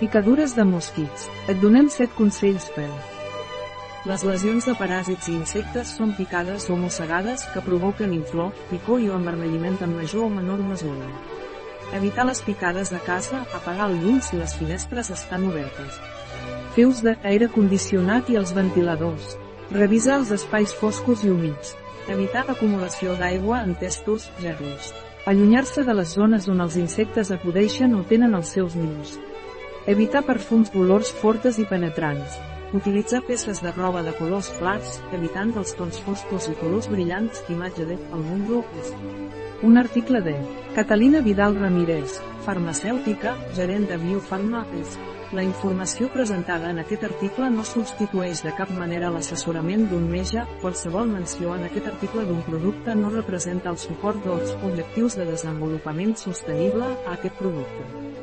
Picadures de mosquits. Et donem 7 consells per. Les lesions de paràsits i insectes són picades o mossegades que provoquen inflor, picor i o envermelliment en major o menor mesura. Evitar les picades de casa, apagar el llum si les finestres estan obertes. Fer ús d'aire condicionat i els ventiladors. Revisar els espais foscos i humits. Evitar l'acumulació d'aigua en testos, gerros. Allunyar-se de les zones on els insectes acudeixen o tenen els seus nius. Evitar perfums d'olors fortes i penetrants. Utilitzar peces de roba de colors clars, evitant els tons foscos i colors brillants. Imatge de El Mundo és un article de Catalina Vidal Ramírez, farmacèutica, gerent de Biofarma és. La informació presentada en aquest article no substitueix de cap manera l'assessorament d'un metge, qualsevol menció en aquest article d'un producte no representa el suport dels objectius de desenvolupament sostenible a aquest producte.